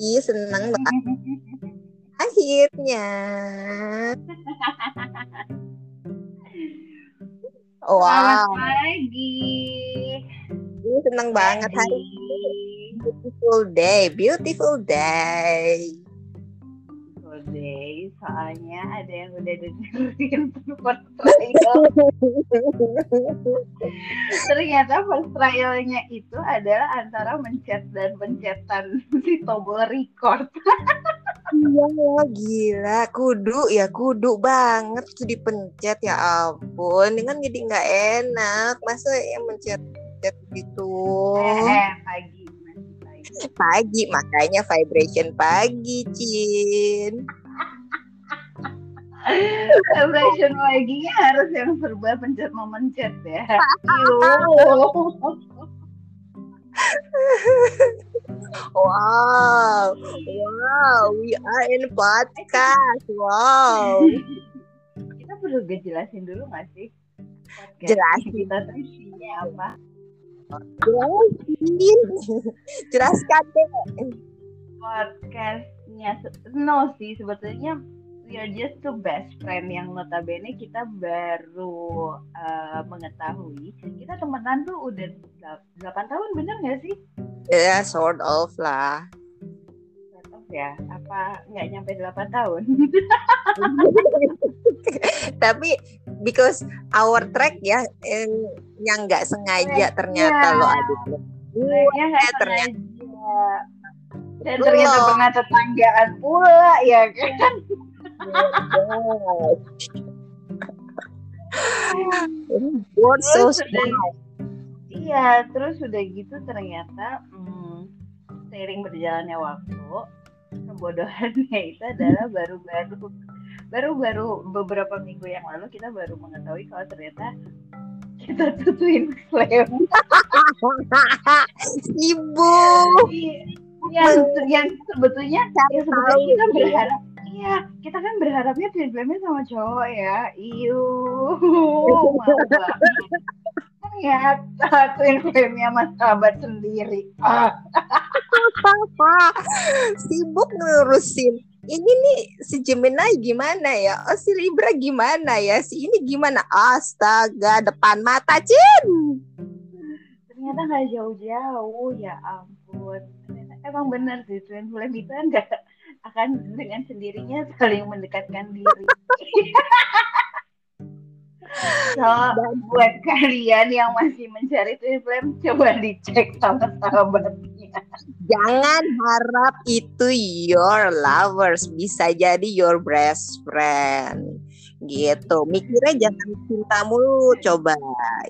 Ih, seneng banget. Akhirnya. Selamat Wow, pagi. ini seneng banget hari ini. Beautiful day, beautiful day. Udah trial. Ternyata first trialnya itu adalah antara mencet dan pencetan si tombol record. Iya, gila, kudu ya, kudu banget tuh dipencet ya ampun. Kan jadi nggak enak, masa yang mencet-mencet gitu. Eh, pagi masih pagi. Pagi, makanya vibration pagi, Cin. Vibration paginya harus yang serba pencet memencet ya. Yuh. Wow, wow, we are in podcast. Wow. Kita perlu jelasin dulu nggak sih? Podcast Jelasin. Kita tuh isinya apa? Jelasin. Jelaskan deh. podcastnya no sih sebetulnya we are just two best friend yang notabene kita baru uh, mengetahui kita temenan tuh udah 8 tahun bener nggak sih Ya, sort of lah. Sort of ya apa nggak nyampe 8 tahun Tapi because our track ya yang yang nggak sengaja ternyata Iya. lo adit lo. Kayaknya nggak ternyata. sengaja. dan ternyata pernah tetanggaan pula ya kan Word so small. Iya, terus udah gitu ternyata hmm, seiring berjalannya waktu, kebodohannya itu adalah baru-baru baru-baru beberapa minggu yang lalu kita baru mengetahui kalau ternyata kita tuh twin flame. Sibuk. yang yang sebetulnya ya sebetulnya kita berharap Iya, kita kan berharapnya flame sama cowok ya. Iu, mau banget. Ternyata twin flame-nya mas sahabat sendiri. Ah, Sibuk ngurusin. Ini nih si Gemini gimana ya? Oh si Libra gimana ya? Si ini gimana? Astaga, depan mata Cin. ternyata nggak jauh-jauh ya ampun. Ternyata emang benar sih twin flame itu kan nggak akan dengan sendirinya saling mendekatkan diri. So, buat kalian yang masih mencari twin flame, coba dicek sama sahabatnya. Jangan harap itu your lovers bisa jadi your best friend. Gitu. Mikirnya jangan cinta mulu coba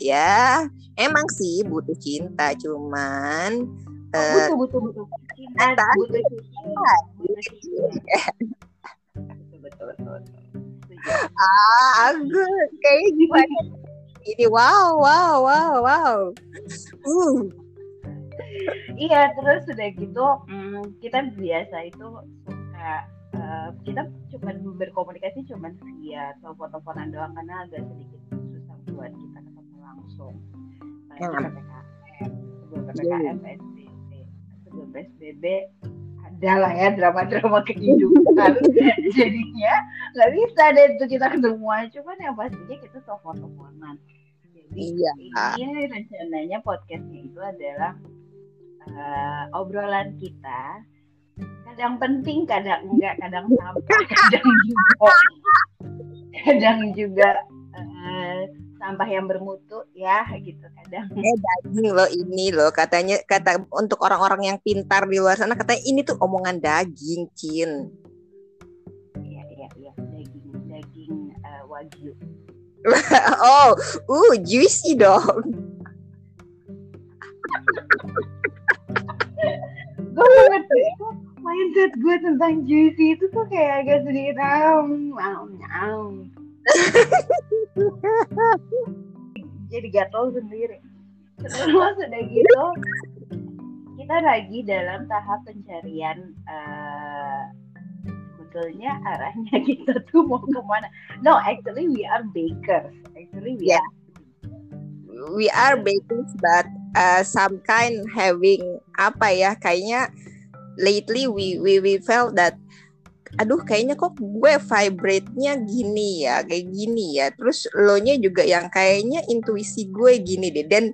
ya. Emang sih butuh cinta cuman eh, butuh, butuh, butuh. Cinta. butuh cinta. Betul, betul, betul. ah aku kayak gimana? Ini wow wow wow wow. Uh, Iya, terus udah gitu, mm, kita biasa itu suka eh, kita cuma berkomunikasi cuma via telepon-teleponan doang karena agak sedikit susah buat kita ketemu langsung. Apalagi Hmm. PPKM, sebelum PPKM, PSBB, sebelum PSBB ada lah ya drama-drama kehidupan. Jadinya nggak bisa deh itu kita ketemuan, cuman yang pastinya kita telepon-teleponan. Jadi iya. ini rencananya podcastnya itu adalah eh, obrolan kita kadang penting kadang enggak kadang sampah kadang juga kadang juga eh, sampah yang bermutu ya gitu kadang Eh daging loh ini loh katanya kata untuk orang-orang yang pintar di luar sana katanya ini tuh omongan daging Cin. iya iya iya daging daging eh, wagyu oh, uh juicy dong. gue ngerti mindset gue tentang juicy itu tuh kayak agak sedikit am am am jadi gatel sendiri. Terus udah gitu kita lagi dalam tahap pencarian eh, sebetulnya arahnya kita tuh mau ke mana? No actually we are bakers. Actually we Yeah. are We are bakers but uh, some kind having apa ya? Kayaknya lately we we we felt that aduh kayaknya kok gue vibrate-nya gini ya kayak gini ya. Terus lo nya juga yang kayaknya intuisi gue gini deh. Dan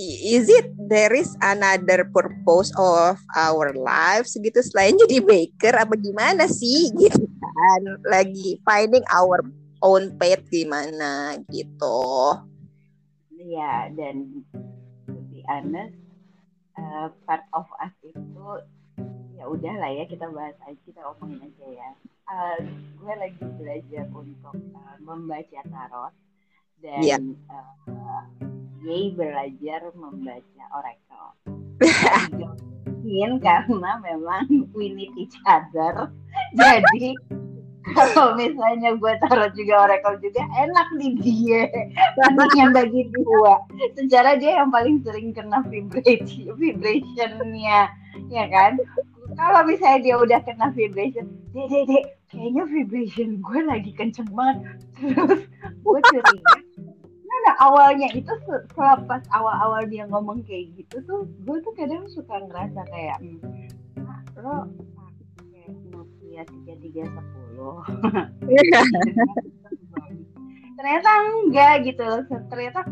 is it there is another purpose of our lives gitu selain jadi baker apa gimana sih? Gitu kan lagi finding our own path gimana gitu. Ya dan to be honest uh, part of us itu ya udah lah ya kita bahas aja kita omongin aja ya. Uh, gue lagi belajar untuk uh, membaca tarot dan yeah. uh, Yay belajar membaca oracle mungkin karena memang we need each other. Jadi kalau misalnya gue taruh juga oracle juga enak nih dia. Yang bagi dua secara dia yang paling sering kena vibration vibrationnya ya kan kalau misalnya dia udah kena vibration dek dek dek kayaknya vibration gue lagi kenceng banget. Terus gue curiga. Nah awalnya itu selepas awal-awal dia ngomong kayak gitu tuh gue tuh kadang suka ngerasa kayak nah, lo pakai Nokia tiga tiga sepuluh. Ternyata enggak gitu. Ternyata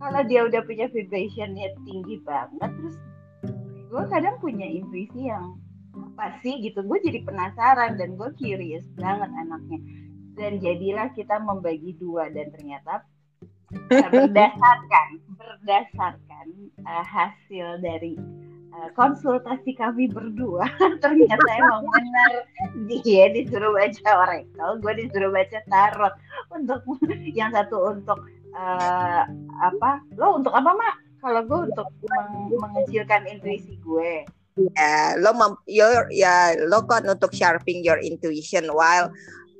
kalau dia udah punya vibrationnya tinggi banget terus gue kadang punya intuisi yang apa sih gitu. Gue jadi penasaran dan gue curious banget anaknya. Dan jadilah kita membagi dua dan ternyata berdasarkan berdasarkan uh, hasil dari uh, konsultasi kami berdua ternyata emang benar. Dia disuruh baca oracle gue disuruh baca tarot. Untuk yang satu untuk uh, apa? Lo untuk apa mak? Kalau gue untuk meng mengecilkan intuisi gue ya lo mem your ya lo kan untuk sharpening your intuition while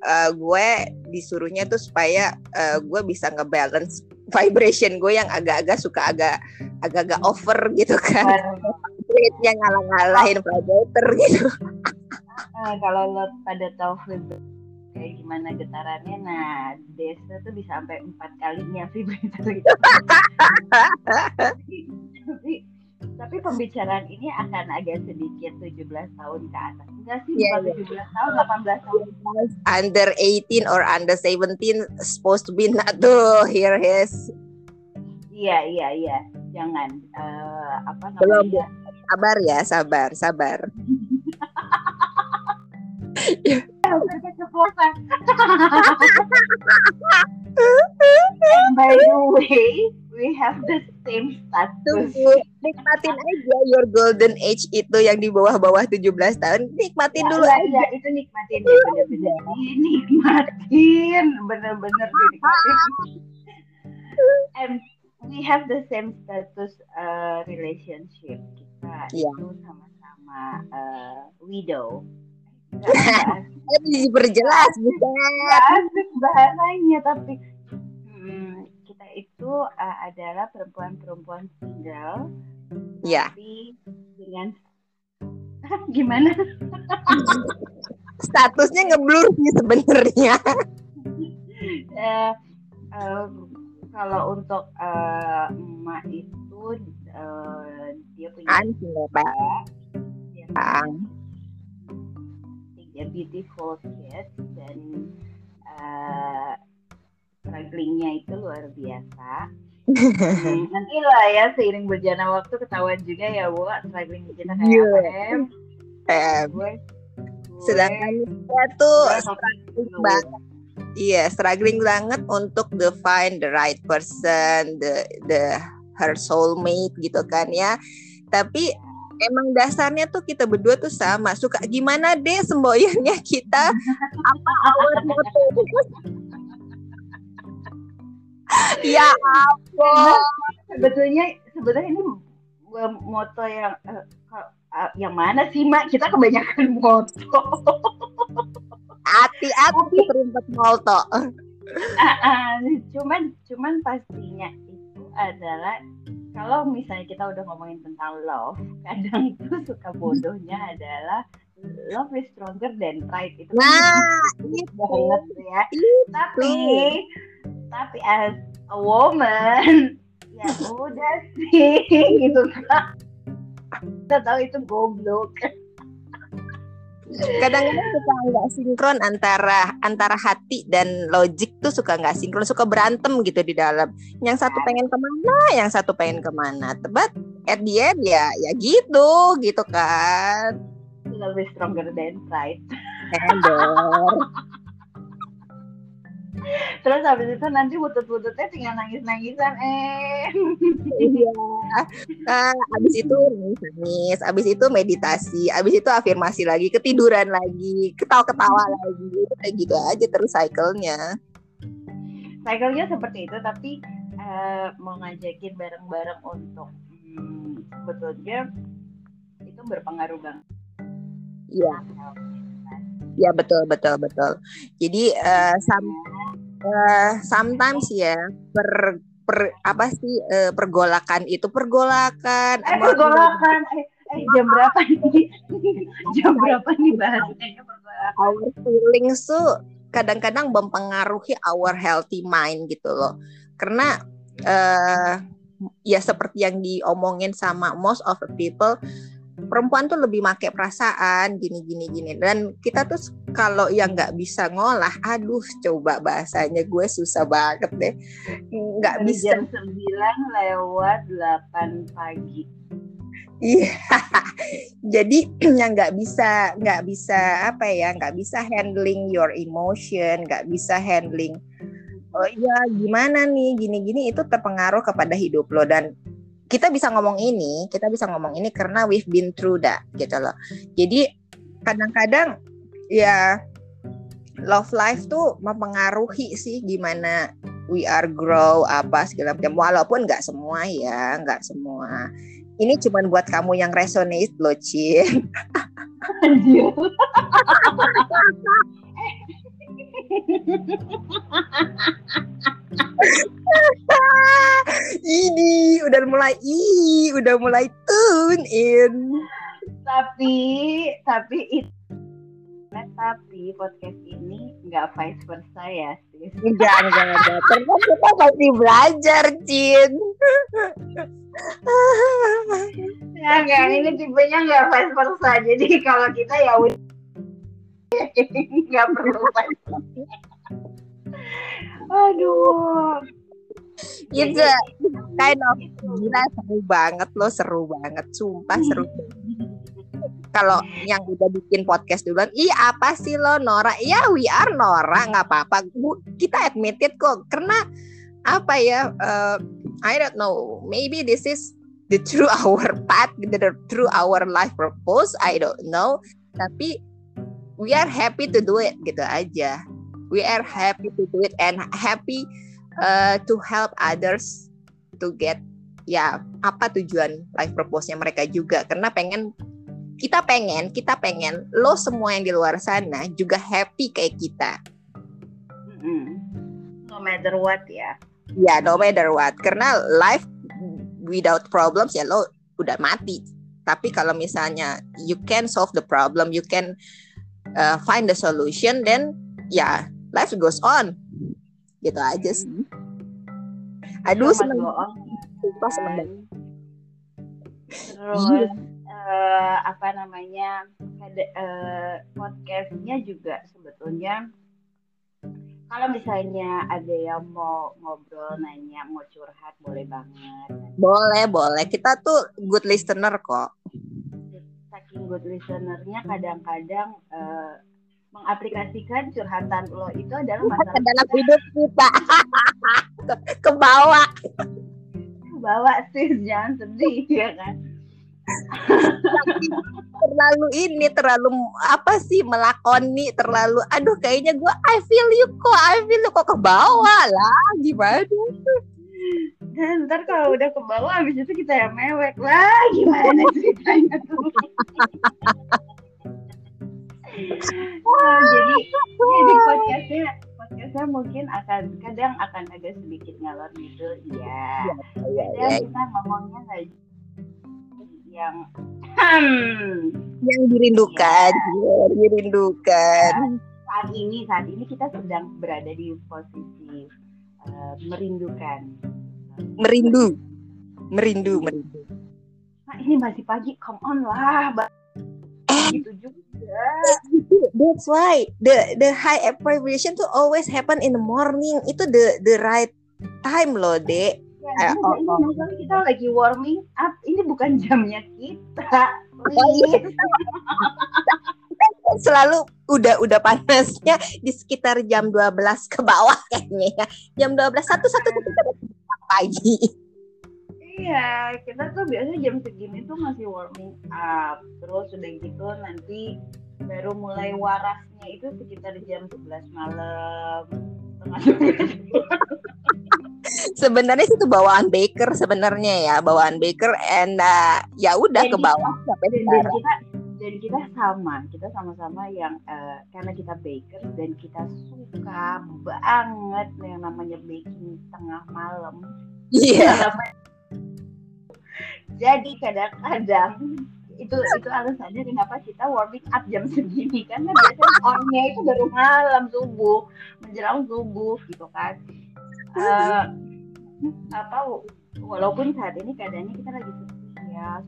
uh, gue disuruhnya tuh supaya uh, gue bisa ngebalance vibration gue yang agak-agak suka agak agak-agak over gitu kan. Rate-nya ngalah-ngalahin vibrator gitu. Uh, kalau lo pada tahu kayak gimana getarannya nah desa tuh bisa sampai empat kalinya vibrator gitu. Tapi tapi pembicaraan ini akan agak sedikit 17 tahun ke atas. Enggak sih, yeah, bukan yeah. 17 tahun, 18 tahun. Under 18 or under 17 supposed to be not to hear his. Iya, iya, iya. Jangan uh, apa namanya? Belum. Sabar ya, sabar, sabar. And by the way, we have the same status. Tunggu, nikmatin aja your golden age itu yang di bawah-bawah 17 tahun. Nikmatin ya, dulu ya, aja. Ya, itu nikmatin ya, bener-bener. Nikmatin, bener-bener nikmatin. And we have the same status uh, relationship. Kita yeah. itu sama-sama uh, widow. Bisa berjelas bisa. bahasanya tapi itu uh, adalah perempuan-perempuan single. Ya. Tapi dengan gimana? Statusnya ngeblur sih sebenarnya. uh, uh, kalau untuk uh, emak itu uh, dia punya anjing pak. Tiga beautiful kids dan uh, strugglingnya itu luar biasa. hmm, nanti lah ya seiring berjalan waktu ketahuan juga ya bu struggling kita kayak yeah. apa em. Gue, Sedangkan kita tuh struggling banget. Iya, yeah, struggling banget untuk define the right person, the the her soulmate gitu kan ya. Tapi emang dasarnya tuh kita berdua tuh sama suka gimana deh semboyannya kita apa awal ya ampun. Sebetulnya sebetulnya ini moto yang uh, uh, yang mana sih mak? Kita kebanyakan moto. Hati-hati perempat moto. Uh, uh, cuman cuman pastinya itu adalah kalau misalnya kita udah ngomongin tentang love, kadang itu suka bodohnya adalah love is stronger than pride itu nah, itu banget ya. Itu. Tapi tapi as a woman ya udah sih gitu. Kan kita tahu itu goblok. Kadang-kadang suka nggak sinkron antara antara hati dan logik tuh suka nggak sinkron suka berantem gitu di dalam. Yang satu pengen ke mana yang satu pengen ke mana. Tebat at the end ya ya gitu gitu kan. Lebih stronger than pride. Ember. terus habis itu nanti butut-bututnya tinggal nangis-nangisan eh. Iya. Nah, abis itu nangis abis itu meditasi abis itu afirmasi lagi ketiduran lagi ketawa-ketawa lagi kayak gitu aja terus cycle-nya. Cycle-nya seperti itu tapi uh, mau ngajakin bareng-bareng untuk hmm, sebetulnya itu berpengaruh banget. Iya Ya betul betul betul. Jadi uh, some, uh, sometimes ya per per apa sih uh, pergolakan itu pergolakan. Eh, pergolakan. Eh, eh, jam berapa nih? jam berapa nih bahasanya pergolakan? Our feelings tuh kadang-kadang mempengaruhi our healthy mind gitu loh. Karena uh, ya seperti yang diomongin sama most of the people perempuan tuh lebih make perasaan gini gini gini. Dan kita tuh kalau yang nggak bisa ngolah aduh coba bahasanya gue susah banget deh. Nggak bisa. jam 9 lewat 8 pagi. Iya, jadi yang nggak bisa nggak bisa apa ya nggak bisa handling your emotion, nggak bisa handling oh ya gimana nih gini-gini itu terpengaruh kepada hidup lo. Dan kita bisa ngomong ini, kita bisa ngomong ini karena we've been through that gitu loh. Jadi kadang-kadang ya love life tuh mempengaruhi sih gimana we are grow apa segala macam. Walaupun nggak semua ya nggak semua. Ini cuma buat kamu yang resonate loh Cin ini udah mulai i udah mulai tune in. Tapi tapi itu tapi podcast ini nggak vice versa ya sih enggak enggak enggak terus kita pasti belajar Cin. Ya enggak ini tipenya nggak vice versa. Jadi kalau kita ya udah nggak perlu aduh. Itu kind of gila seru banget loh seru banget. Sumpah seru. Kalau yang udah bikin podcast duluan ih apa sih lo Nora? Ya we are Nora nggak apa-apa. Kita admitted kok. Karena apa ya uh, I don't know. Maybe this is the true our path the true our life purpose. I don't know. Tapi we are happy to do it gitu aja. We are happy to do it and happy uh, to help others to get ya apa tujuan life purpose-nya mereka juga. Karena pengen kita pengen kita pengen lo semua yang di luar sana juga happy kayak kita. Mm-hmm. no matter what ya. Ya no matter what. Karena life without problems ya lo udah mati. Tapi kalau misalnya you can solve the problem you can uh, find the solution then ya life goes on. Gitu aja sih. Aduh seneng. sumpah seneng terus iya. uh, apa namanya ada uh, podcastnya juga sebetulnya. Kalau misalnya ada yang mau ngobrol nanya mau curhat boleh banget. Boleh boleh. Kita tuh good listener kok saking good listenernya kadang-kadang uh, mengaplikasikan curhatan lo itu adalah masalah dalam hidup kita. Ke, bawah ke bawah sih jangan sedih ya kan? Terlalu ini terlalu apa sih melakoni terlalu aduh kayaknya gue I feel you kok I feel you kok. Ke bawah lah gimana ntar kalau udah ke bawah habis itu kita yang mewek. Lah gimana ceritanya tuh. Nah, jadi jadi podcastnya podcastnya mungkin akan kadang akan agak sedikit ngalor gitu ya, ya, kadang ya, kita ngomongnya nggak yang hmm, yang dirindukan ya. dirindukan. Saat ini saat ini kita sedang berada di posisi uh, merindukan merindu merindu merindu nah ini masih pagi come on lah eh gitu juga That's why the the high abbreviation tuh always happen in the morning. Itu the the right time loh, Dek. Ya, Eh, oh, ini oh. masalah kita lagi warming up. Ini bukan jamnya kita. Please. Selalu udah udah panasnya di sekitar jam 12 ke bawah kayaknya ya. Jam 12 satu satu kita pagi. Iya, kita tuh biasanya jam segini tuh masih warming up. Terus udah gitu nanti baru mulai warasnya itu sekitar jam 11 malam. Setengah 12. Sebenarnya itu bawaan baker sebenarnya ya, bawaan baker and uh, ya udah ke bawah sampai sekarang. kita dan kita sama kita sama-sama yang eh, karena kita baker dan kita suka banget yang namanya baking tengah malam. Iya. jadi kadang-kadang itu itu alasannya kenapa kita warming up jam segini. Karena biasanya onnya itu baru malam subuh menjelang subuh gitu kan. Eh, apa walaupun saat ini keadaannya kita lagi sedih ya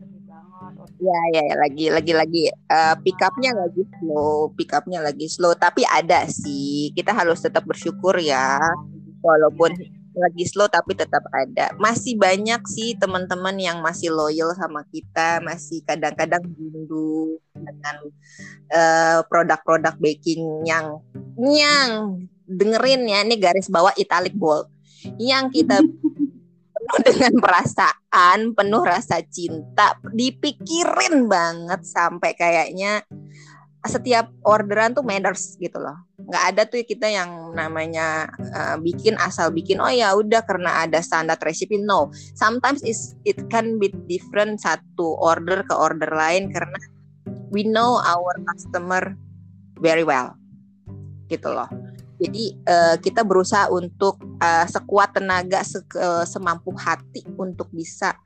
Ya, ya, ya, lagi, lagi, lagi. eh, pick up-nya lagi slow, pick up-nya lagi slow. Tapi ada sih. Kita harus tetap bersyukur ya, walaupun lagi slow tapi tetap ada. Masih banyak sih teman-teman yang masih loyal sama kita, masih kadang-kadang rindu dengan eh, produk-produk baking yang yang dengerin ya, ini garis bawah italic bold, yang kita penuh dengan perasaan, penuh rasa cinta, dipikirin banget sampai kayaknya setiap orderan tuh matters gitu loh. Nggak ada tuh kita yang namanya uh, bikin asal bikin oh ya udah karena ada standar recipe no. Sometimes it can be different satu order ke order lain karena we know our customer very well. Gitu loh. Jadi uh, kita berusaha untuk uh, sekuat tenaga se uh, semampu hati untuk bisa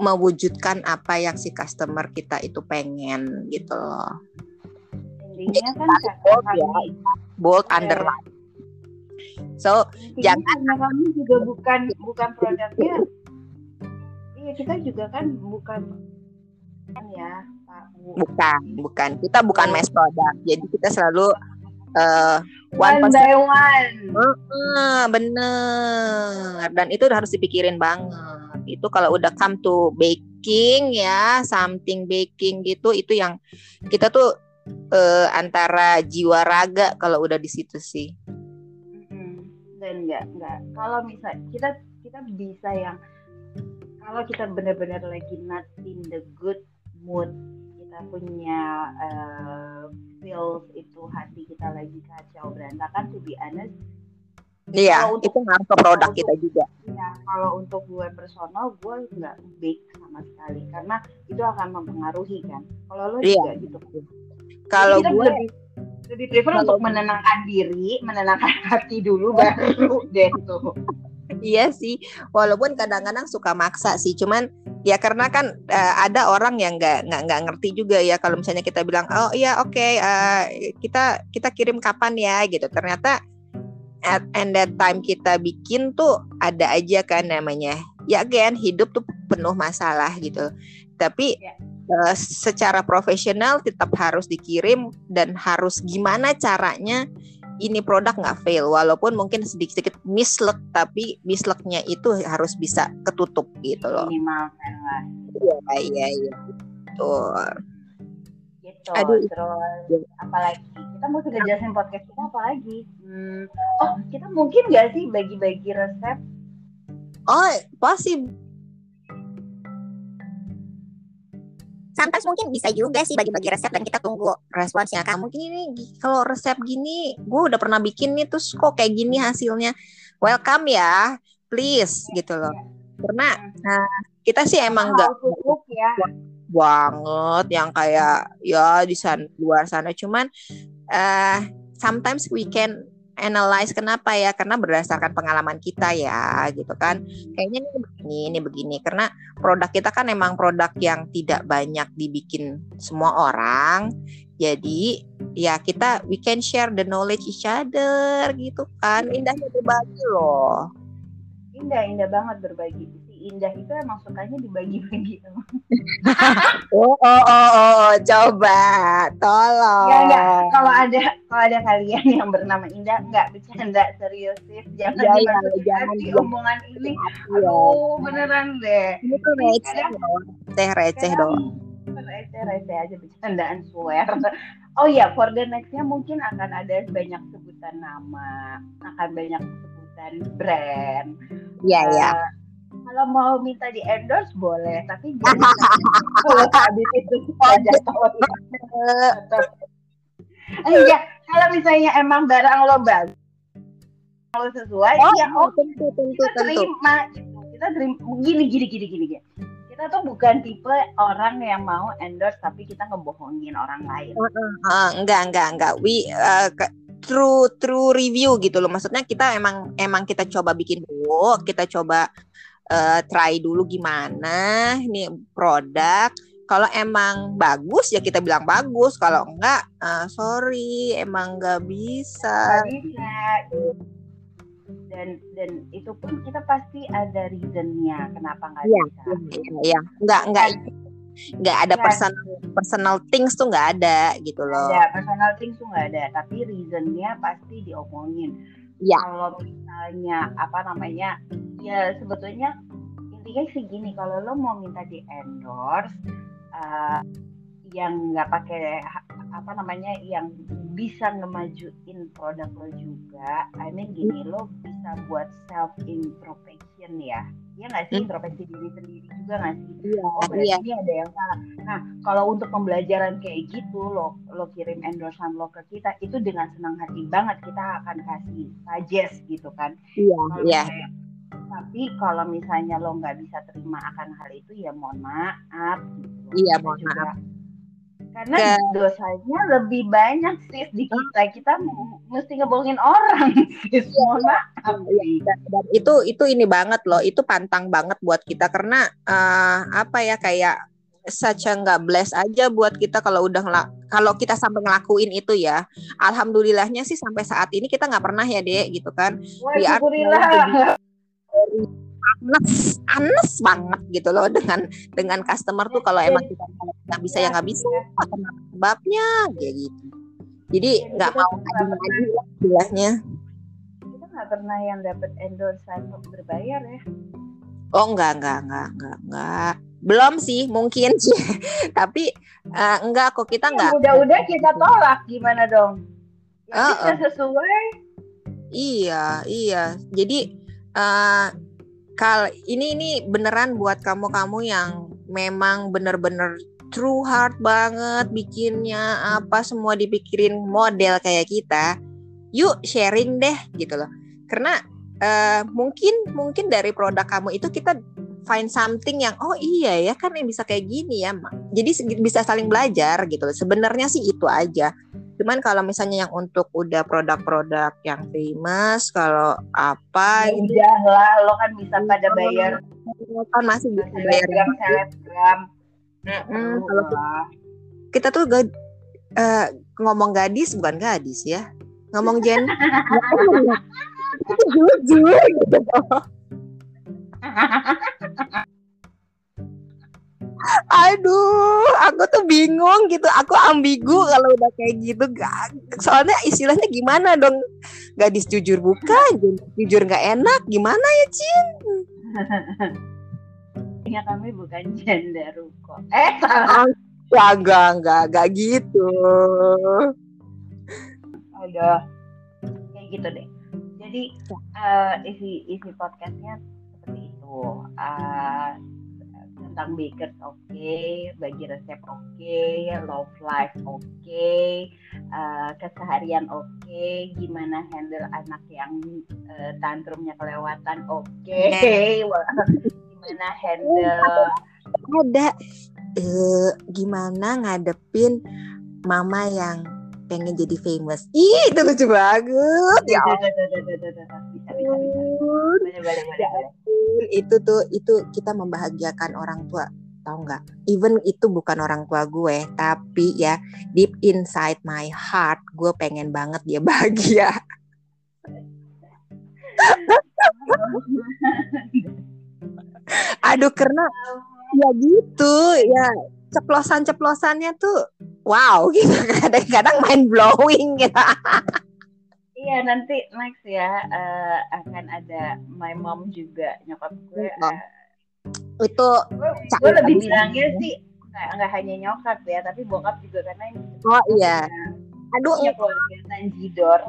mewujudkan apa yang si customer kita itu pengen gitu loh. intinya kan bold ya. Bold Iya. underline. So intinya Jangan- kami juga bukan bukan produknya iya kita juga kan bukan kan ya Pak Bu. bukan, bukan. Kita bukan mass product. Jadi kita selalu uh, one one by one. Heeh, bener. Dan itu harus dipikirin banget. Itu kalau udah come to baking ya something baking gitu itu yang kita tuh eh, antara jiwa raga kalau udah di situ sih. Dan enggak enggak kalau misal kita kita bisa yang kalau kita benar-benar lagi not in the good mood kita punya eh, feels itu hati kita lagi kacau berantakan to be honest. Iya Kalau untuk- itu ngaruh ke produk kita juga. ya kalau untuk gue personal gue nggak bake sama sekali karena itu akan mempengaruhi kan. Kalau lo Iya. juga gitu. Kalau gue lebih lebih prefer Kalau- untuk menenangkan diri menenangkan hati dulu baru deh tuh. Iya sih, walaupun kadang-kadang suka maksa sih, cuman ya karena kan eh, ada orang yang nggak nggak nggak ngerti juga ya kalau misalnya kita bilang oh iya oke eh, kita kita kirim kapan ya? Gitu, ternyata at and that time kita bikin tuh ada aja kan namanya. Ya again hidup tuh penuh masalah gitu, tapi Ya. eh, secara profesional tetap harus dikirim dan harus gimana caranya ini produk nggak fail walaupun mungkin sedikit-sedikit misluck tapi mislucknya itu harus bisa ketutup gitu loh. Minimalkan lah. Iya iya iya betul. Gitu Aduh. terus apalagi? Kita mau sudah jelasin podcast kita apa lagi? Hmm, oh kita mungkin nggak sih bagi-bagi resep? Oh possible sometimes mungkin bisa juga sih bagi-bagi resep dan kita tunggu responsnya. Kamu gini nih kalau resep gini gue udah pernah bikin nih terus kok kayak gini hasilnya. Welcome ya please gitu loh. Karena nah, kita sih emang nggak ya. Banget yang kayak ya di sana luar sana. Cuman eh sometimes we can analyze kenapa ya karena berdasarkan pengalaman kita ya gitu kan. Kayaknya ini begini ini begini. Karena produk kita kan emang produk yang tidak banyak dibikin semua orang. Jadi ya kita we can share the knowledge each other gitu kan. Indahnya berbagi loh. Indah indah banget berbagi Indah itu emang sukanya dibagi-bagi. oh, oh, oh, oh, coba, tolong. Ya, enggak. Kalau ada kalau ada kalian yang bernama Indah, enggak bercanda serius sih. Jangan Ya, ya, dimasukin jangan, jangan. omongan ini. Iya. Aduh, beneran deh. Ini tuh receh doang. Receh, receh doang. Receh, receh aja bercandaan swear. Oh iya, for the next-nya mungkin akan ada banyak sebutan nama, akan banyak sebutan brand. Iya, iya. Eh, kalau mau minta di endorse boleh, tapi jangan kalau habis itu kita jatuh. Enggak, kalau misalnya emang barang lo bagus, kalau sesuai, Oh, ya oke tentu, tentu, kita tentu. terima gitu. Kita terima gini gini gini gini gini. Kita tuh bukan tipe orang yang mau endorse tapi kita ngebohongin orang lain. Ah, enggak, enggak, enggak. We uh, ke- true true review gitu loh. Maksudnya kita emang emang kita coba bikin dulu, kita coba uh, try dulu gimana ini produk. Kalau emang bagus ya kita bilang bagus. Kalau enggak, uh, sorry, emang enggak bisa. Nggak bisa. Dan dan itu pun kita pasti ada reasonnya kenapa nggak Iya, bisa. Iya, iya. Enggak, enggak, enggak ada Iya. personal personal things tuh enggak ada gitu loh. Ada personal things tuh nggak ada, tapi reasonnya pasti diomongin. Iya. Kalau misalnya apa namanya, ya sebetulnya intinya sih gini, kalau lo mau minta di endorse, eh, yang nggak pakai apa namanya, yang bisa ngemajuin produk lo juga. I mean gini, lo bisa buat self introspection ya, ya nggak sih Hmm. introspeksi diri sendiri juga nggak sih? Iya, oh berarti iya. ini ada yang salah. Nah, kalau untuk pembelajaran kayak gitu, lo lo kirim endorsement lo ke kita, itu dengan senang hati banget kita akan kasih suggest gitu kan. Iya, Kalau iya. misalnya- Tapi kalau misalnya lo nggak bisa terima akan hal itu, ya mohon maaf. Gitu. Iya, mohon juga- Karena Ke- dosanya lebih banyak sis di kita. Kita mesti ngebohongin orang sis. Mohon maaf. dan, dan itu itu ini banget loh itu pantang banget buat kita karena eh, apa ya kayak saja nggak bless aja buat kita kalau udah ngela- kalau kita sampai ngelakuin itu ya alhamdulillahnya sih sampai saat ini kita nggak pernah ya dek gitu kan Wah, We syukurillah. anes anes banget gitu loh dengan dengan customer tuh kalau emang kita nggak bisa ya nggak bisa karena sebabnya kayak gitu jadi Jadi nggak kita mau lagi lah istilahnya Kita nggak pernah yang dapat endorsement berbayar ya. Oh enggak enggak enggak enggak enggak belum sih mungkin sih tapi eh, enggak kok kita enggak udah-udah kita tolak gimana dong? Yang Uh-uh. bisa sesuai. iya iya jadi eh kal ini ini beneran buat kamu-kamu yang memang bener-bener true heart banget bikinnya apa semua dipikirin model kayak kita yuk sharing deh gitu loh. Karena eh, mungkin mungkin dari produk kamu itu kita find something yang oh iya ya kan yang bisa kayak gini ya jadi bisa saling belajar gitu sebenarnya sih itu aja cuman kalau misalnya yang untuk udah produk-produk yang famous kalau apa Ya gitu? udah lah, lo kan bisa pada bayar. Kan masih bisa bayar selebgram selebgram. Mm, Perlu kalau lah. kita tuh gak, eh, ngomong gadis bukan gadis ya. Ngomong gen itu jujur gitu aduh aku tuh bingung gitu aku ambigu kalau udah kayak gitu Gak- soalnya istilahnya gimana dong gadis jujur bukan jujur nggak enak gimana ya Cin Ya kami bukan gender kok. Eh salah. ya enggak enggak enggak gitu Aduh. Kayak gitu deh. Jadi eh, isi isi podcastnya seperti itu. Eh, tentang bakers oke, bagi resep oke, love life oke, eh, keseharian oke, gimana handle anak yang eh, tantrumnya kelewatan oke, Wah, gimana handle ada eh gimana ngadepin mama yang pengen jadi famous ih itu lucu banget ya bisa bisa bisa boleh boleh boleh boleh. Itu tuh itu kita membahagiakan orang tua tahu nggak? Even itu bukan orang tua gue tapi ya deep inside my heart gue pengen banget dia bahagia. Aduh karena ya gitu ya ceplosan-ceplosannya tuh wow gitu. Kadang-kadang mind blowing gitu Iya nanti next ya uh, akan ada my mom juga nyokap gue. Uh, itu gue lebih bilangnya sih nggak hanya nyokap ya tapi bokap juga karena ini. Oh iya. Aduh, keluarga Tanjidor.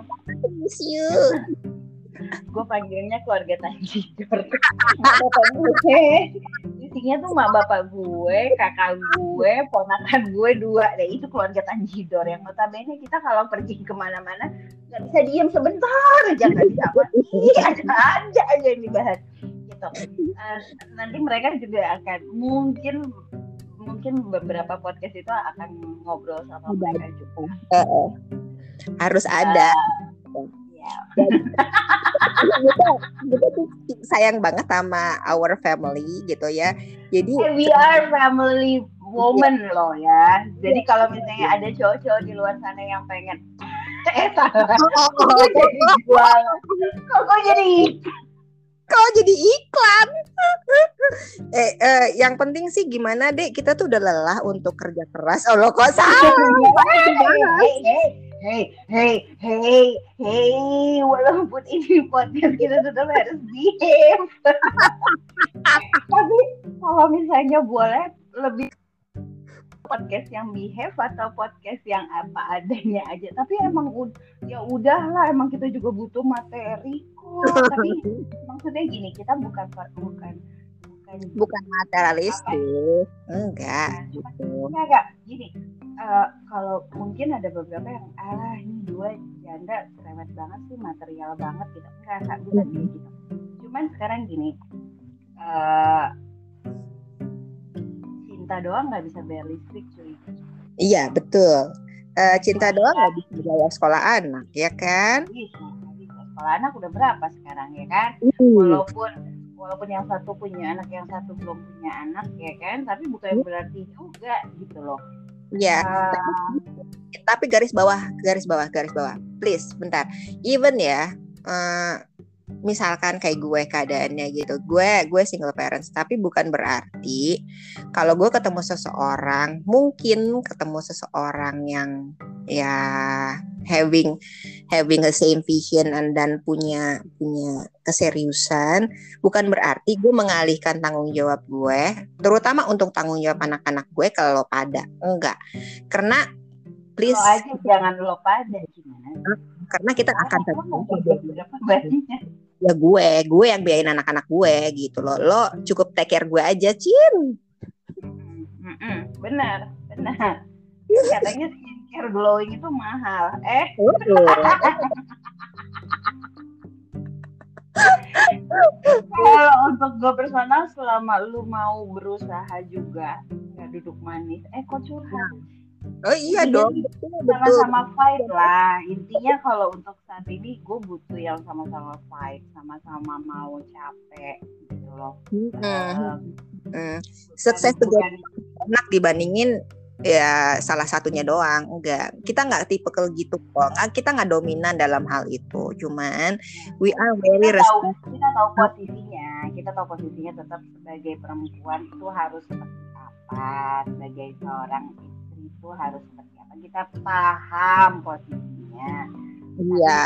Miss you gue panggilnya keluarga Tanjidor gue isinya tuh mak bapak gue kakak gue ponakan gue dua deh. Itu keluarga Tanjidor yang notabene kita kalau pergi ke mana-mana nggak bisa diem sebentar aja nggak bisa. Apa ada aja aja yang dibahas. Gitu. Uh, nanti mereka juga akan mungkin mungkin beberapa podcast itu akan ngobrol sama mereka juga. Uh, harus ada. Uh, kita, kita tuh sayang banget sama our family gitu ya. Jadi we are family woman yeah. loh ya. Jadi yeah. kalau misalnya ada cowok-cowok di luar sana yang pengen eh salah. Oh, oh, oh, Kok jadi kau jadi iklan. eh, eh, yang penting sih gimana dek kita tuh udah lelah untuk kerja keras. Oh lo kok salah. Hey, hey, hey, hey, walaupun ini podcast kita tetap harus diem. Tapi kalau misalnya boleh lebih podcast yang behave atau podcast yang apa adanya aja. Tapi emang ya udahlah, emang kita juga butuh materi kok. Tapi maksudnya gini, kita bukan bukan bukan bukan materialistis, enggak. Nah, gitu. Enggak, enggak. Gini, uh, kalau mungkin ada beberapa yang ah ini dua janda cerewet banget sih material banget gitu. Enggak enggak bukan kayak gitu. Cuman sekarang gini uh, cinta doang nggak bisa bayar listrik cuy. Iya betul. Uh, cinta doang nggak bisa bayar sekolah anak ya kan? Bisa, bisa. Sekolah anak udah berapa sekarang ya kan? Uh. walaupun walaupun yang satu punya anak yang satu belum punya anak ya kan? Tapi bukan berarti juga gitu loh Ya. Uh, tapi garis bawah, garis bawah, garis bawah. Please, bentar. Even ya, uh, misalkan kayak gue keadaannya gitu gue gue single parents tapi bukan berarti kalau gue ketemu seseorang mungkin ketemu seseorang yang ya having having a same vision and dan punya punya keseriusan bukan berarti gue mengalihkan tanggung jawab gue terutama untuk tanggung jawab anak-anak gue kalau pada. Enggak. Karena please lo aja jangan lo pada gimana? Karena kita akan ya gue gue yang biayain anak-anak gue gitu loh. Lo cukup take care gue aja cin. Benar benar. Katanya skincare glowing itu mahal eh kalau untuk gue personal selama lu mau berusaha juga nggak duduk manis eh kok curhat Oh iya Intinya dong, sama-sama fight lah. Intinya kalau untuk saat ini gue butuh yang sama-sama fight, sama-sama mau capek gitu loh. Hmm. Um, hmm. Sukses tuh enak dibandingin ya salah satunya doang enggak. Kita nggak tipe gitu kok kita nggak dominan dalam hal itu. Cuman we are very kita tahu, kita tahu posisinya kita tahu posisinya tetap sebagai perempuan itu harus seperti apa sebagai seorang itu harus seperti apa. Kita paham posisinya iya.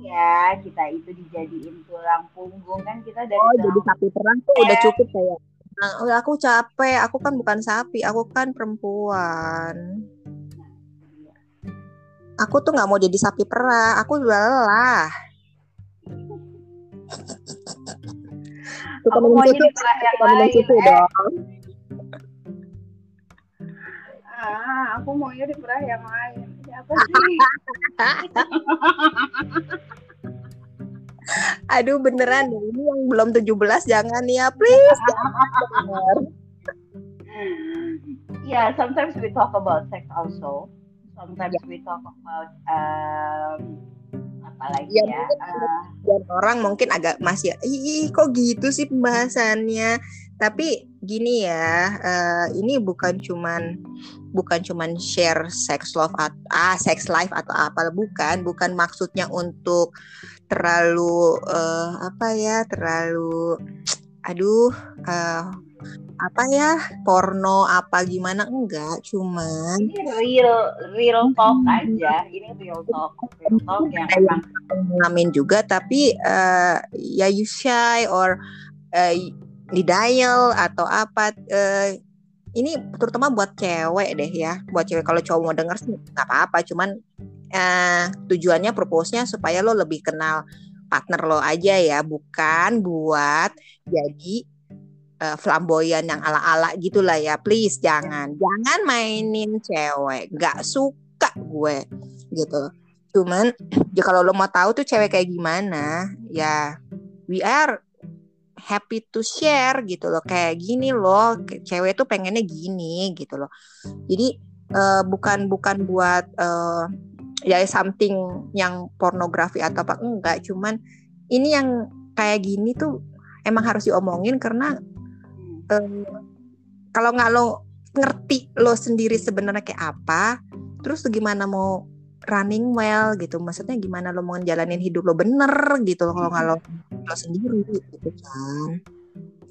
iya kita itu dijadiin tulang punggung kan kita dari oh jadi sapi perang tuh udah cukup kayak nah, aku capek. Aku kan bukan sapi aku kan perempuan. Aku tuh nggak mau jadi sapi perah aku udah lelah. Aku mau jadi perah yang lain eh. ah aku maunya di perah yang lain. Siapa sih Aduh beneran deh ini yang belum 17 jangan ya please. yeah, sometimes we talk about sex also. Sometimes yeah. we talk about um, apalagi ya, ya uh, orang mungkin agak masih ih kok gitu sih pembahasannya tapi gini ya uh, ini bukan cuman bukan cuman share sex love atau ah sex life atau apa bukan bukan maksudnya untuk terlalu uh, apa ya terlalu aduh uh, apa ya porno apa gimana enggak cuman ini real real talk aja ini real talk real talk yang emang ngalamin juga tapi uh, ya you shy or uh, denial atau apa uh, ini terutama buat cewek deh ya buat cewek. Kalau cowok mau denger sih nggak apa-apa cuman uh, tujuannya propose-nya supaya lo lebih kenal partner lo aja ya bukan buat jadi uh, flamboyan yang ala-ala gitulah ya. Please jangan. Jangan mainin cewek. Nggak suka gue gitu. Cuman ya kalau lo mau tahu tuh cewek kayak gimana ya we are happy to share gitu loh. Kayak gini loh cewek tuh pengennya gini gitu loh. Jadi uh, bukan bukan buat uh, ya something yang pornografi atau apa enggak cuman ini yang kayak gini tuh emang harus diomongin karena uh, kalau nggak lo ngerti lo sendiri sebenarnya kayak apa, terus gimana mau running well gitu, maksudnya gimana lo mau jalanin hidup lo bener gitu kalau nggak lo lo sendiri gitu kan.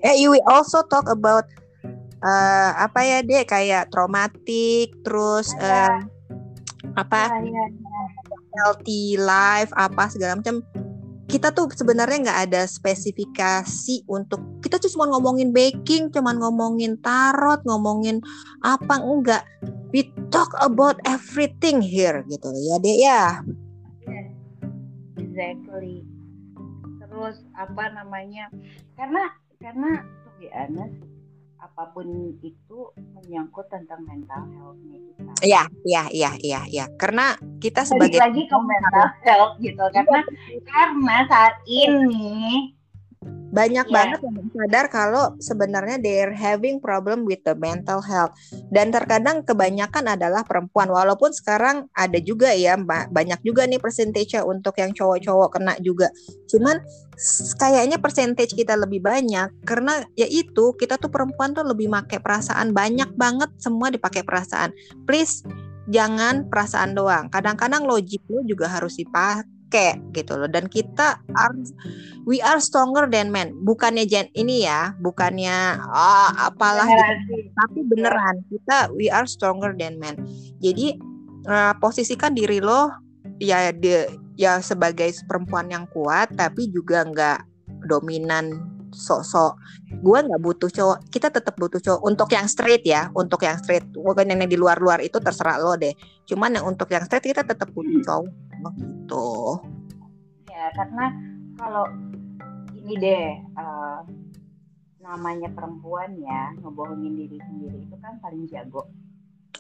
Eh, we also talk about uh, apa ya deh kayak traumatik, terus uh, apa ya, ya, ya. healthy life apa segala macam kita tuh sebenarnya nggak ada spesifikasi untuk kita tuh cuma ngomongin baking, cuma ngomongin tarot, ngomongin apa enggak. We talk about everything here gitu ya deh ya. Yes, exactly. Terus apa namanya? Karena karena to be honest, apa pun itu menyangkut tentang mental health-nya kita. Iya, iya, iya, iya, iya. Karena kita sebagai lagi ke mental health gitu karena karena saat ini banyak yeah. banget yang sadar kalau sebenarnya they're having problem with the mental health. Dan terkadang kebanyakan adalah perempuan. Walaupun sekarang ada juga ya banyak juga nih percentage untuk yang cowok-cowok kena juga. Cuman kayaknya percentage kita lebih banyak karena ya itu kita tuh perempuan tuh lebih pakai perasaan banyak banget semua dipakai perasaan. Please jangan perasaan doang. Kadang-kadang logik lo juga harus dipakai pakai gitu loh. Dan kita are we are stronger than men bukannya gen ini ya bukannya oh, apalah gitu. tapi beneran kita we are stronger than men jadi uh, posisikan diri lo ya de ya sebagai perempuan yang kuat tapi juga nggak dominan sok-sok. Gue nggak butuh cowok kita tetap butuh cowok. Untuk yang straight ya untuk yang straight. Bukan yang di luar-luar itu terserah lo deh. Cuman yang untuk yang straight kita tetap butuh cowok gitu. Ya karena kalau ini deh uh, namanya perempuan ya ngebohongin diri sendiri itu kan paling jago.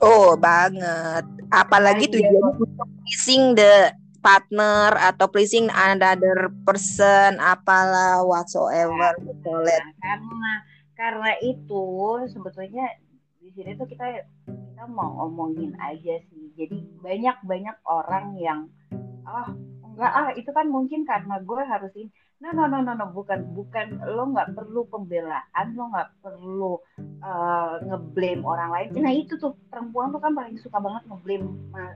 Oh banget. Apalagi tujuannya untuk pleasing the partner atau pleasing another person apalah whatsoever ya, gitu nah, karena karena itu sebetulnya di sini tuh kita kita mau ngomongin aja sih. Jadi banyak banyak orang yang ah oh, enggak ah itu kan mungkin karena gue harus ini no no no no, no. bukan bukan lo nggak perlu pembelaan lo nggak perlu uh, ngeblame orang lain nah itu tuh perempuan tuh kan paling suka banget ngeblame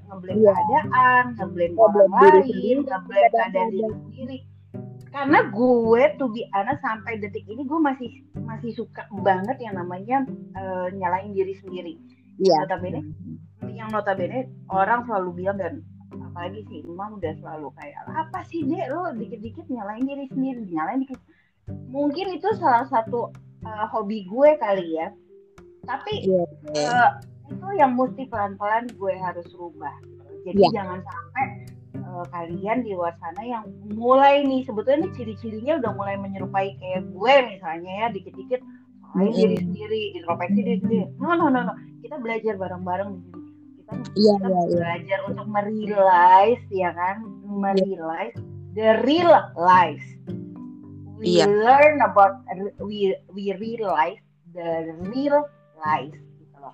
ngeblame yeah. keadaan ngeblame yeah, orang lain ngeblame keadaan diri sendiri karena gue tuh bi anak sampai detik ini gue masih masih suka banget yang namanya uh, nyalain diri sendiri yeah. notabene yang notabene orang selalu bilang dan apalagi sih emang udah selalu kayak apa sih dek? Lo dikit-dikit nyalain diri sendiri nyalain dikit. Mungkin itu salah satu uh, hobi gue kali ya. Tapi yeah, yeah. Uh, itu yang mesti pelan-pelan gue harus rubah jadi yeah. jangan sampai uh, kalian di luar sana yang mulai nih sebetulnya nih ciri-cirinya udah mulai menyerupai kayak gue misalnya ya dikit-dikit mm. diri sendiri introspeksi diri sendiri. No no no no. Kita belajar bareng-bareng di sini kita, yeah, kita yeah, iya. belajar yeah. untuk merealize ya kan merealize yeah. the real life we yeah. learn about we we realize the real life gitu loh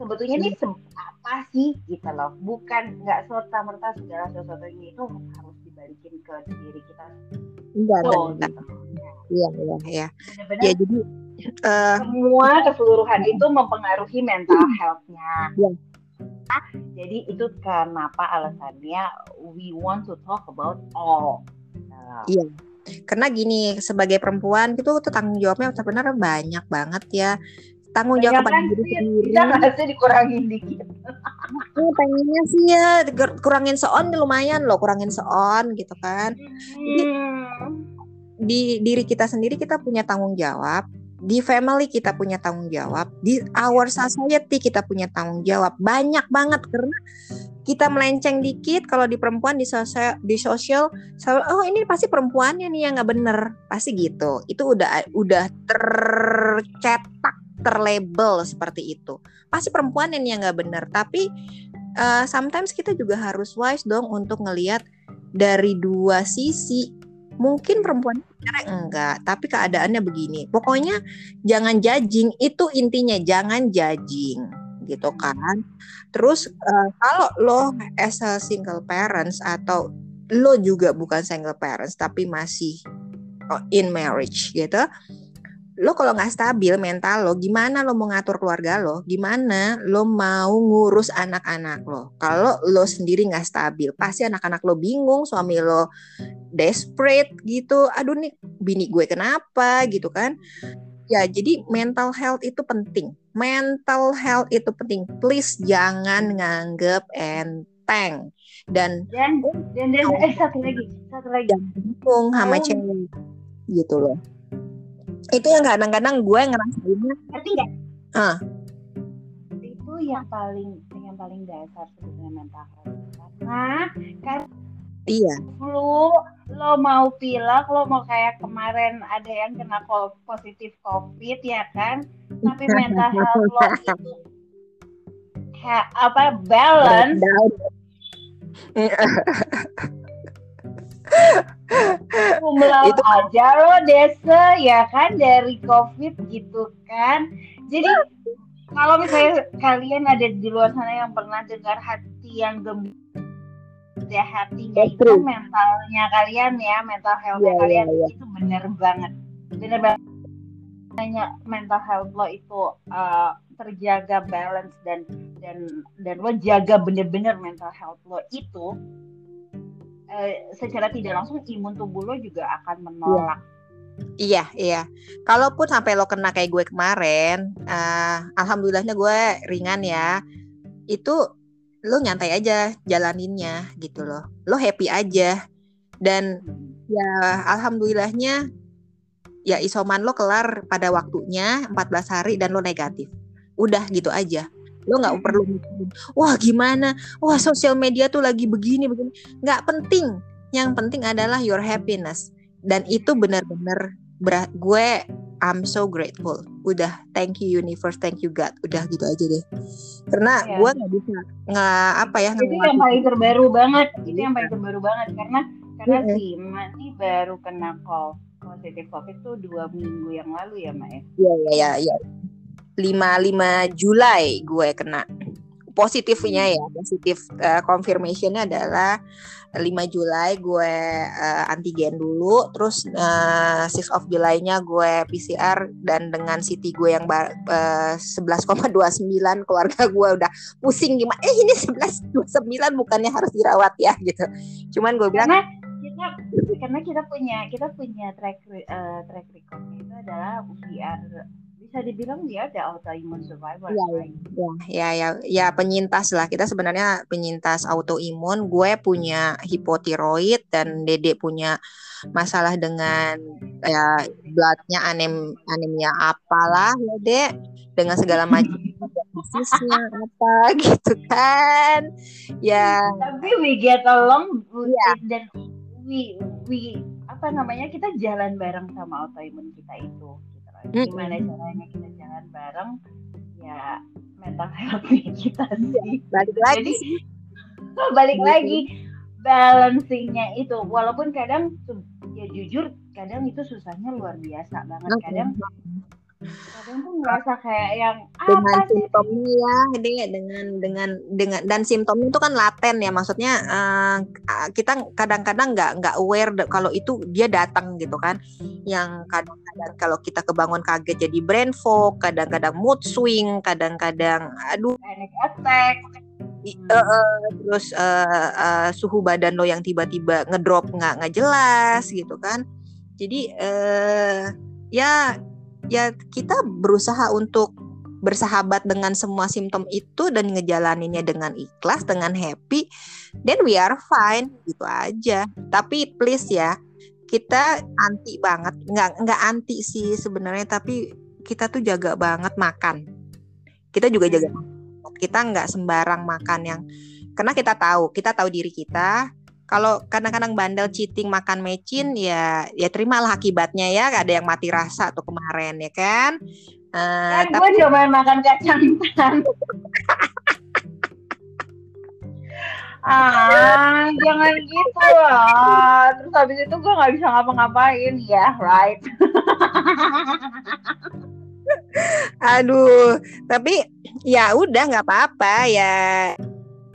sebetulnya ini se apa sih gitu loh bukan nggak serta merta segala sesuatunya itu harus dibalikin ke diri kita enggak so, gitu. iya iya iya ya jadi uh, semua keseluruhan itu mempengaruhi mental health-nya. Yeah. Jadi itu kenapa alasannya we want to talk about all. Iya. Karena gini, sebagai perempuan itu tuh tanggung jawabnya sebenarnya banyak banget ya. Tanggung jawab kepada diri sendiri. bisa nggak sih dikurangin dikit Aku pengennya sih ya kurangin seon lumayan loh, kurangin seon gitu kan. Hmm. Di diri kita sendiri kita punya tanggung jawab, di family kita punya tanggung jawab, di our society kita punya tanggung jawab. Banyak banget karena kita melenceng dikit. Kalau di perempuan di sosial di sosial oh ini pasti perempuannya nih yang nggak bener. Pasti gitu. Itu udah udah tercetak terlabel seperti itu. Pasti perempuan yang yang nggak bener. Tapi uh, sometimes kita juga harus wise dong untuk ngelihat dari dua sisi mungkin perempuan bener enggak tapi keadaannya begini. Pokoknya jangan judging itu intinya jangan judging gitu kan. Terus uh, kalau lo as a single parents atau lo juga bukan single parents tapi masih oh, in marriage gitu lo kalau nggak stabil mental lo gimana lo mau ngatur keluarga lo? Gimana lo mau ngurus anak-anak lo? Kalau lo sendiri nggak stabil pasti anak-anak lo bingung suami lo desperate gitu. Aduh nih bini gue kenapa gitu kan? Ya jadi mental health itu penting. Mental health itu penting. Please jangan nganggep enteng. Dan dan dan dan eh satu lagi satu lagi. Jangan bingung sama cewek gitu loh itu yang kadang-kadang gue ngerasainnya. Ngerti nggak? Ah. itu yang paling yang paling dasar sebetulnya mental health. Karena kan iya. flu lo mau pilek lo mau kayak kemarin ada yang kena positif covid ya kan? Tapi mental health lo itu kayak apa balance. kumlau Itu- aja lo desa ya kan dari covid gitu kan jadi kalau misalnya kalian ada di luar sana yang pernah dengar hati yang gembira ya hatinya That's itu true. mentalnya kalian ya mental healthnya Iya, iya, kalian iya. itu bener banget bener banget hanya mental health lo itu uh, terjaga balance dan dan dan lo jaga bener-bener mental health lo itu eh, secara tidak langsung imun tubuh lo juga akan menolak Iya, iya. Kalaupun sampai lo kena kayak gue kemarin, eh, alhamdulillahnya gue ringan ya. Itu lo nyantai aja jalaninnya gitu loh. Lo happy aja. Dan ya alhamdulillahnya ya isoman lo kelar pada waktunya 14 hari dan lo negatif. Udah gitu aja. Lo nggak perlu mikirin, wah gimana? Wah sosial media tuh lagi begini begini. Nggak penting. Yang penting adalah your happiness dan itu benar-benar berat gue I'm so grateful udah thank you universe thank you God udah gitu aja deh karena Iya. gue nggak bisa nggak apa ya itu yang paling terbaru banget itu yang paling terbaru banget karena karena Iya. si Mati baru kena kok positif covid tuh dua minggu yang lalu ya Mak ya Iya iya iya iya. 5 5 Juli gue kena. Positifnya ya, positif eh, confirmationnya adalah 5 Juli gue eh, antigen dulu, terus eh, 6 of July-nya gue PCR dan dengan CT gue yang eh, 11,29 keluarga gue udah pusing gimana? Eh ini 11,29 bukannya harus dirawat ya gitu. Cuman gue bilang karena kita karena kita punya kita punya track eh, track recordnya itu adalah are bisa dibilang dia ada autoimmune survivor Iya, right? Ya, ya, ya penyintas lah. Kita sebenarnya penyintas autoimun. Gue punya hipotiroid dan Dede punya masalah dengan ya bloodnya anem anemia apalah ya Dek dengan segala macam disease-nya apa gitu kan. Ya, tapi we get along we- Iya. dan we we apa namanya kita jalan bareng sama autoimun kita itu. Gimana caranya kita jalan bareng? Ya mental health kita sih. balik lagi. Jadi, balik Gitu. lagi balancingnya itu. Walaupun kadang ya jujur kadang itu susahnya luar biasa banget. Kadang kadang tuh ngerasa kayak yang dengan apa simptomnya ya dengan dengan dengan dan simptomnya itu kan laten ya maksudnya eh, kita kadang-kadang nggak nggak aware kalau itu dia datang gitu kan. Yang kadang-kadang kalau kita kebangun kaget jadi brain fog kadang-kadang mood swing kadang-kadang aduh. Panic attack. Eh, eh, terus eh, eh, suhu badan lo yang tiba-tiba ngedrop nggak nggak jelas gitu kan. Jadi eh ya ya kita berusaha untuk bersahabat dengan semua simptom itu dan ngejalaninnya dengan ikhlas dengan happy then we are fine gitu aja. Tapi please ya kita anti banget. Nggak nggak anti sih sebenarnya tapi kita tuh jaga banget makan. Kita juga jaga kita nggak sembarang makan yang karena kita tahu kita tahu diri kita kalau kadang-kadang bandel cheating makan mecin ya ya terimalah akibatnya ya. Ada yang mati rasa tuh kemarin ya kan? Uh, kan tapi... gue cuma makan kacang ah jangan gitu lah. Terus habis itu gue nggak bisa ngapa-ngapain. Ya right. Aduh tapi ya udah nggak apa-apa ya.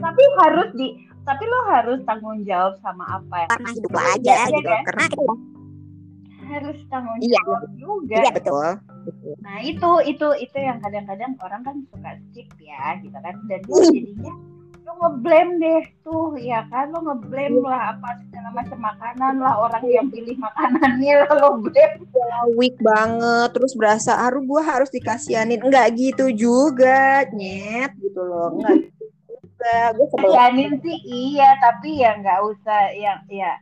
Tapi harus di tapi lo harus tanggung jawab sama apa ya karena hidup lo aja ya, gitu ya? karena kita harus tanggung iya. jawab iya. juga. Iya betul. Nah itu itu itu yang kadang-kadang orang kan suka skip ya gitu kan. Dan jadinya lo ngeblame deh tuh ya kan? Lo ngeblame lah apa segala macam makanan lah orang yang pilih makanannya lah lo blame. Weak banget terus berasa aduh gua harus dikasianin enggak gitu juga nyet gitu loh. Enggak juga. Gue kasianin sih iya tapi ya nggak usah yang ya.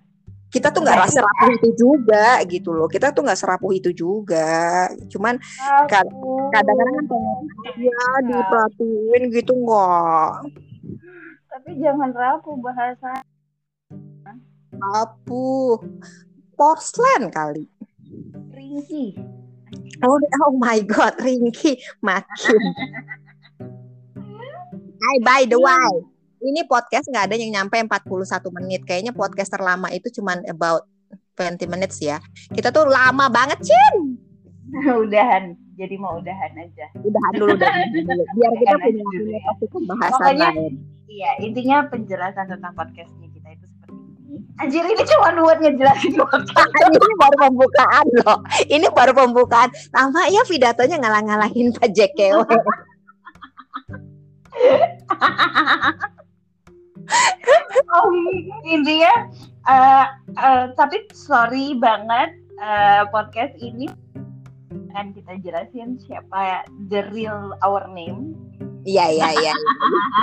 Kita tuh nggak rasa rapuh itu juga gitu loh. Kita tuh nggak serapuh itu juga. Cuman kadang-kadang kan ya diperhatiin gitu nggak? Tapi jangan rapuh bahasa. Rapuh. Porselen kali. Ringki oh, oh my god ringki makin Hai, by the way, ini podcast nggak ada yang nyampe 41 menit. Kayaknya podcast terlama itu cuma about 20 minutes ya. Kita tuh lama banget, Cin. udahan. Jadi mau udahan aja. Udahan dulu, udahan dulu. Biar kita punya, punya topik pembahasan lain. Iya, intinya penjelasan tentang podcastnya kita itu seperti ini. Anjir, ini cuma buat ngejelasin podcast. ini baru pembukaan loh. Ini baru pembukaan. Lama ya pidatonya ngalah-ngalahin Pak JKW oh, intinya uh, uh, tapi sorry banget uh, podcast ini akan kita jelasin siapa the real our name Iya iya iya.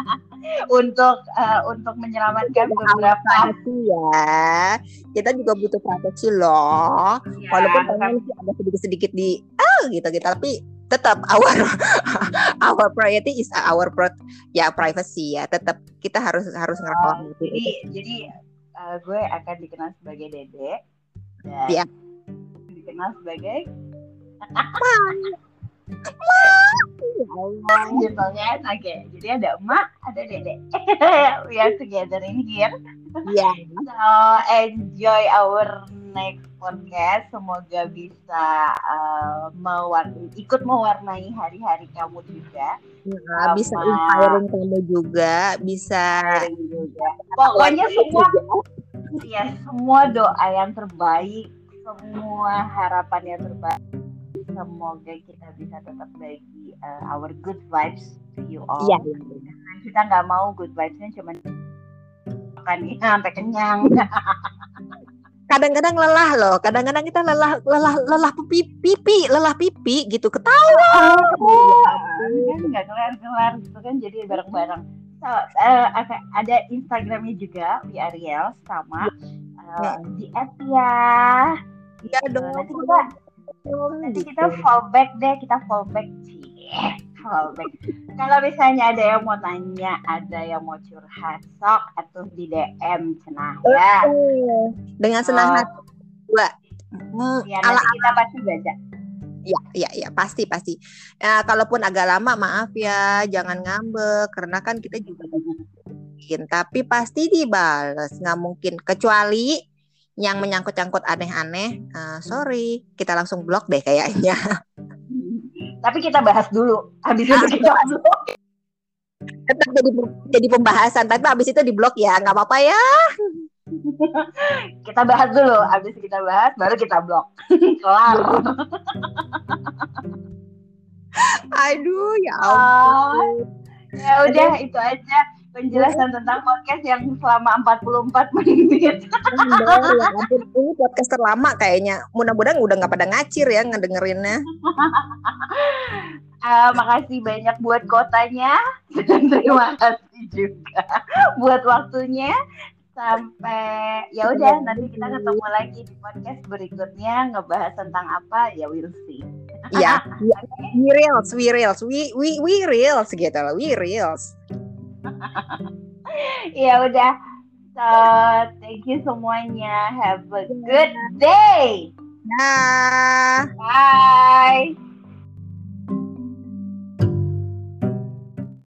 untuk uh, untuk menyelamatkan beberapa ya. Kita juga butuh proteksi loh. Ya, Walaupun pengen sih ada sedikit sedikit di ah gitu gitu tapi tetap our our priority is our pro, ya privacy ya. Tetap kita harus harus ngerekam oh, jadi jadi uh, gue akan dikenal sebagai dede dan ya. dikenal sebagai Allah gitu kan oke jadi ada emak ada dede we are together in here yeah so enjoy our next podcast. Semoga bisa uh, mewarnai, ikut mewarnai hari-hari kamu juga. Ya, bisa inspiring kamu juga, bisa juga. Pokoknya semua ya semua doa yang terbaik, semua harapan yang terbaik. Semoga kita bisa tetap bagi uh, our good vibes to you all. Iya. Kita nggak mau good vibesnya cuma makan sampai kenyang. kadang-kadang lelah loh. Kadang-kadang kita lelah lelah lelah pipi, pipi lelah pipi gitu. Ketawa. Oh, kan nggak kelar-kelar gitu kan jadi bareng-bareng. So, uh, ada Instagramnya juga di Ariel sama uh, di app ya. Dong nanti kita kita fallback deh kita fallback sih fallback kalau misalnya ada yang mau nanya, ada yang mau curhat, sok atau di DM cenah ya. Dengan senang oh. hati. Dua. Ya, ala kita pasti baca. Ya, ya, ya, pasti, pasti. Ya, kalaupun agak lama, maaf ya, jangan ngambek, karena kan kita juga mungkin, tapi pasti dibales, nggak mungkin. Kecuali yang menyangkut-nyangkut aneh-aneh, uh, sorry, kita langsung blok deh kayaknya. Tapi kita bahas dulu. Habis itu kita dulu. Tetap jadi jadi pembahasan, tapi habis itu di blog ya, nggak apa-apa ya. kita bahas dulu, habis kita bahas baru kita blok. Kelar. Aduh, ya ampun. ya udah itu aja. Penjelasan tentang podcast yang selama 44 menit. ya ampun, ini podcast terlama kayaknya. Mudah-mudahan udah nggak pada ngacir ya ngedengerinnya. Uh, makasih banyak buat kotanya dan terima kasih juga buat waktunya. Sampai ya udah nanti kita ketemu lagi di podcast berikutnya ngebahas tentang apa? Ya we'll see. Ya we reals we reals we we we reals gitu loh. We reals ya udah. So thank you semuanya. Have a good day. Nah. bye